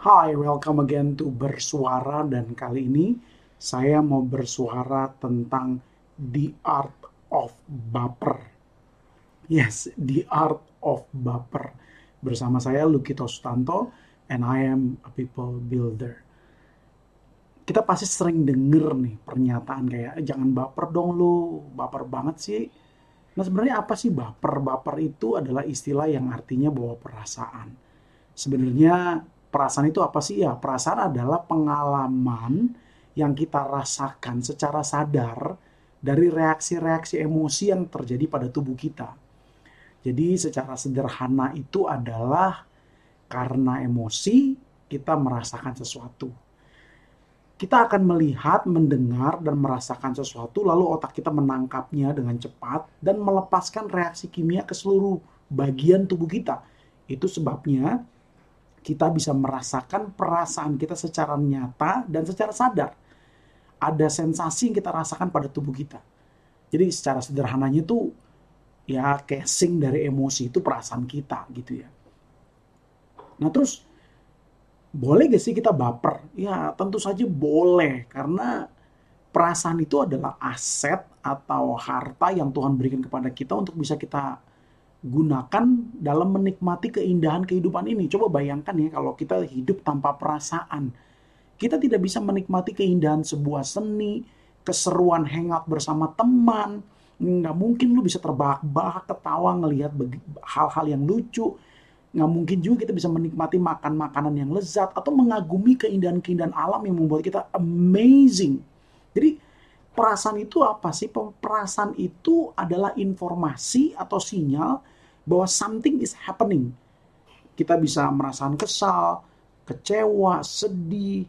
Hi, welcome again to Bersuara dan kali ini saya mau bersuara tentang the art of baper. Yes, the art of baper. Bersama saya Lukito Sutanto and I am a people builder. Kita pasti sering denger nih pernyataan kayak jangan baper dong lu, baper banget sih. Nah sebenarnya apa sih baper? Baper itu adalah istilah yang artinya bawa perasaan. Sebenarnya perasaan itu apa sih ya? Perasaan adalah pengalaman yang kita rasakan secara sadar dari reaksi-reaksi emosi yang terjadi pada tubuh kita. Jadi secara sederhana itu adalah karena emosi kita merasakan sesuatu. Kita akan melihat, mendengar, dan merasakan sesuatu, lalu otak kita menangkapnya dengan cepat dan melepaskan reaksi kimia ke seluruh bagian tubuh kita. Itu sebabnya kita bisa merasakan perasaan kita secara nyata dan secara sadar. Ada sensasi yang kita rasakan pada tubuh kita. Jadi secara sederhananya itu ya casing dari emosi itu perasaan kita gitu ya. Nah terus boleh gak sih kita baper? Ya tentu saja boleh karena perasaan itu adalah aset atau harta yang Tuhan berikan kepada kita untuk bisa kita gunakan dalam menikmati keindahan kehidupan ini. Coba bayangkan ya kalau kita hidup tanpa perasaan. Kita tidak bisa menikmati keindahan sebuah seni, keseruan hangout bersama teman. Nggak mungkin lu bisa terbahak-bahak ketawa ngelihat hal-hal yang lucu. Nggak mungkin juga kita bisa menikmati makan makanan yang lezat atau mengagumi keindahan-keindahan alam yang membuat kita amazing. Jadi perasaan itu apa sih? Perasaan itu adalah informasi atau sinyal bahwa something is happening. Kita bisa merasakan kesal, kecewa, sedih,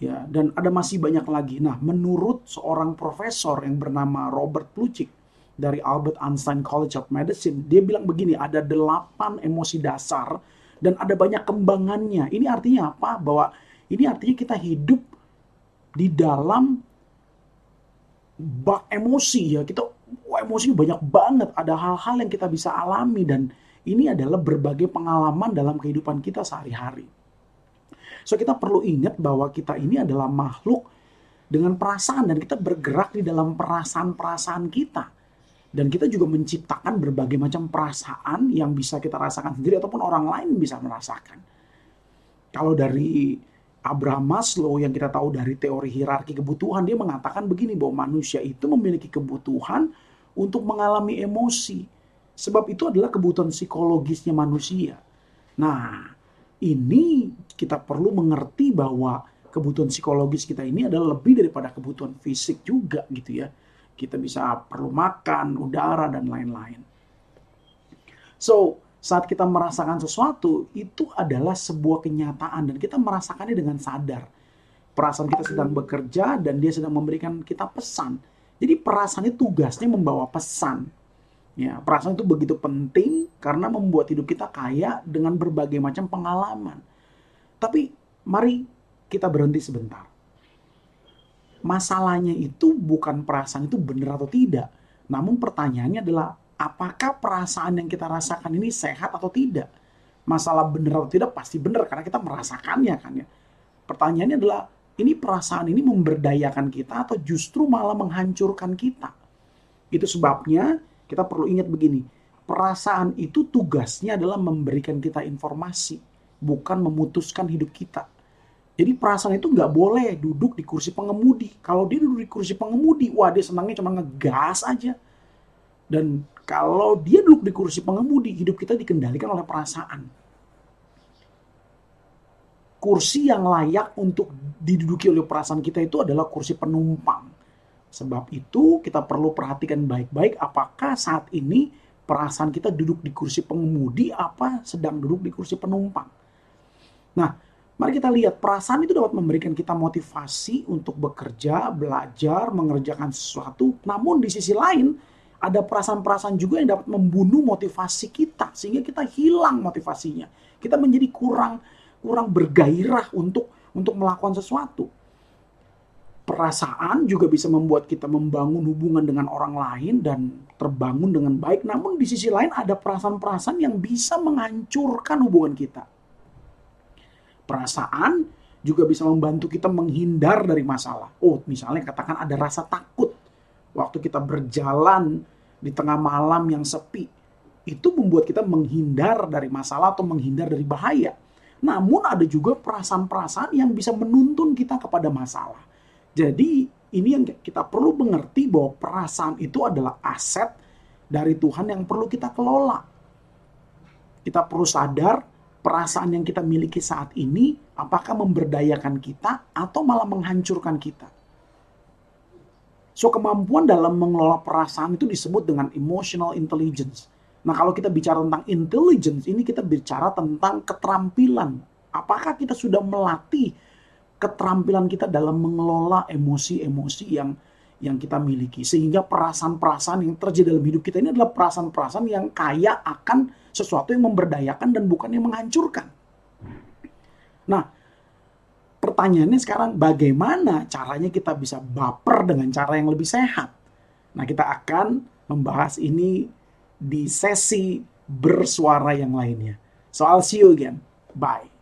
ya, dan ada masih banyak lagi. Nah, menurut seorang profesor yang bernama Robert Plutchik dari Albert Einstein College of Medicine, dia bilang begini, ada delapan emosi dasar dan ada banyak kembangannya. Ini artinya apa? Bahwa ini artinya kita hidup di dalam bak emosi ya. Kita wah, emosi banyak banget. Ada hal-hal yang kita bisa alami dan ini adalah berbagai pengalaman dalam kehidupan kita sehari-hari. So kita perlu ingat bahwa kita ini adalah makhluk dengan perasaan dan kita bergerak di dalam perasaan-perasaan kita. Dan kita juga menciptakan berbagai macam perasaan yang bisa kita rasakan sendiri ataupun orang lain bisa merasakan. Kalau dari Abraham Maslow yang kita tahu dari teori hierarki kebutuhan dia mengatakan begini bahwa manusia itu memiliki kebutuhan untuk mengalami emosi. Sebab itu adalah kebutuhan psikologisnya manusia. Nah, ini kita perlu mengerti bahwa kebutuhan psikologis kita ini adalah lebih daripada kebutuhan fisik juga gitu ya. Kita bisa perlu makan, udara dan lain-lain. So, saat kita merasakan sesuatu itu adalah sebuah kenyataan dan kita merasakannya dengan sadar. Perasaan kita sedang bekerja dan dia sedang memberikan kita pesan. Jadi perasaan itu tugasnya membawa pesan. Ya, perasaan itu begitu penting karena membuat hidup kita kaya dengan berbagai macam pengalaman. Tapi mari kita berhenti sebentar. Masalahnya itu bukan perasaan itu benar atau tidak. Namun pertanyaannya adalah apakah perasaan yang kita rasakan ini sehat atau tidak. Masalah benar atau tidak pasti benar karena kita merasakannya kan ya. Pertanyaannya adalah ini perasaan ini memberdayakan kita atau justru malah menghancurkan kita. Itu sebabnya kita perlu ingat begini, perasaan itu tugasnya adalah memberikan kita informasi, bukan memutuskan hidup kita. Jadi perasaan itu nggak boleh duduk di kursi pengemudi. Kalau dia duduk di kursi pengemudi, wah dia senangnya cuma ngegas aja. Dan kalau dia duduk di kursi pengemudi, hidup kita dikendalikan oleh perasaan. Kursi yang layak untuk diduduki oleh perasaan kita itu adalah kursi penumpang. Sebab itu kita perlu perhatikan baik-baik apakah saat ini perasaan kita duduk di kursi pengemudi apa sedang duduk di kursi penumpang. Nah, mari kita lihat perasaan itu dapat memberikan kita motivasi untuk bekerja, belajar, mengerjakan sesuatu. Namun di sisi lain, ada perasaan-perasaan juga yang dapat membunuh motivasi kita sehingga kita hilang motivasinya. Kita menjadi kurang kurang bergairah untuk untuk melakukan sesuatu. Perasaan juga bisa membuat kita membangun hubungan dengan orang lain dan terbangun dengan baik. Namun di sisi lain ada perasaan-perasaan yang bisa menghancurkan hubungan kita. Perasaan juga bisa membantu kita menghindar dari masalah. Oh, misalnya katakan ada rasa takut waktu kita berjalan di tengah malam yang sepi. Itu membuat kita menghindar dari masalah atau menghindar dari bahaya. Namun ada juga perasaan-perasaan yang bisa menuntun kita kepada masalah. Jadi ini yang kita perlu mengerti bahwa perasaan itu adalah aset dari Tuhan yang perlu kita kelola. Kita perlu sadar perasaan yang kita miliki saat ini apakah memberdayakan kita atau malah menghancurkan kita. So kemampuan dalam mengelola perasaan itu disebut dengan emotional intelligence. Nah kalau kita bicara tentang intelligence ini kita bicara tentang keterampilan. Apakah kita sudah melatih keterampilan kita dalam mengelola emosi-emosi yang yang kita miliki sehingga perasaan-perasaan yang terjadi dalam hidup kita ini adalah perasaan-perasaan yang kaya akan sesuatu yang memberdayakan dan bukan yang menghancurkan. Nah, pertanyaannya sekarang bagaimana caranya kita bisa baper dengan cara yang lebih sehat? Nah, kita akan membahas ini di sesi bersuara yang lainnya. So I'll see you again. Bye.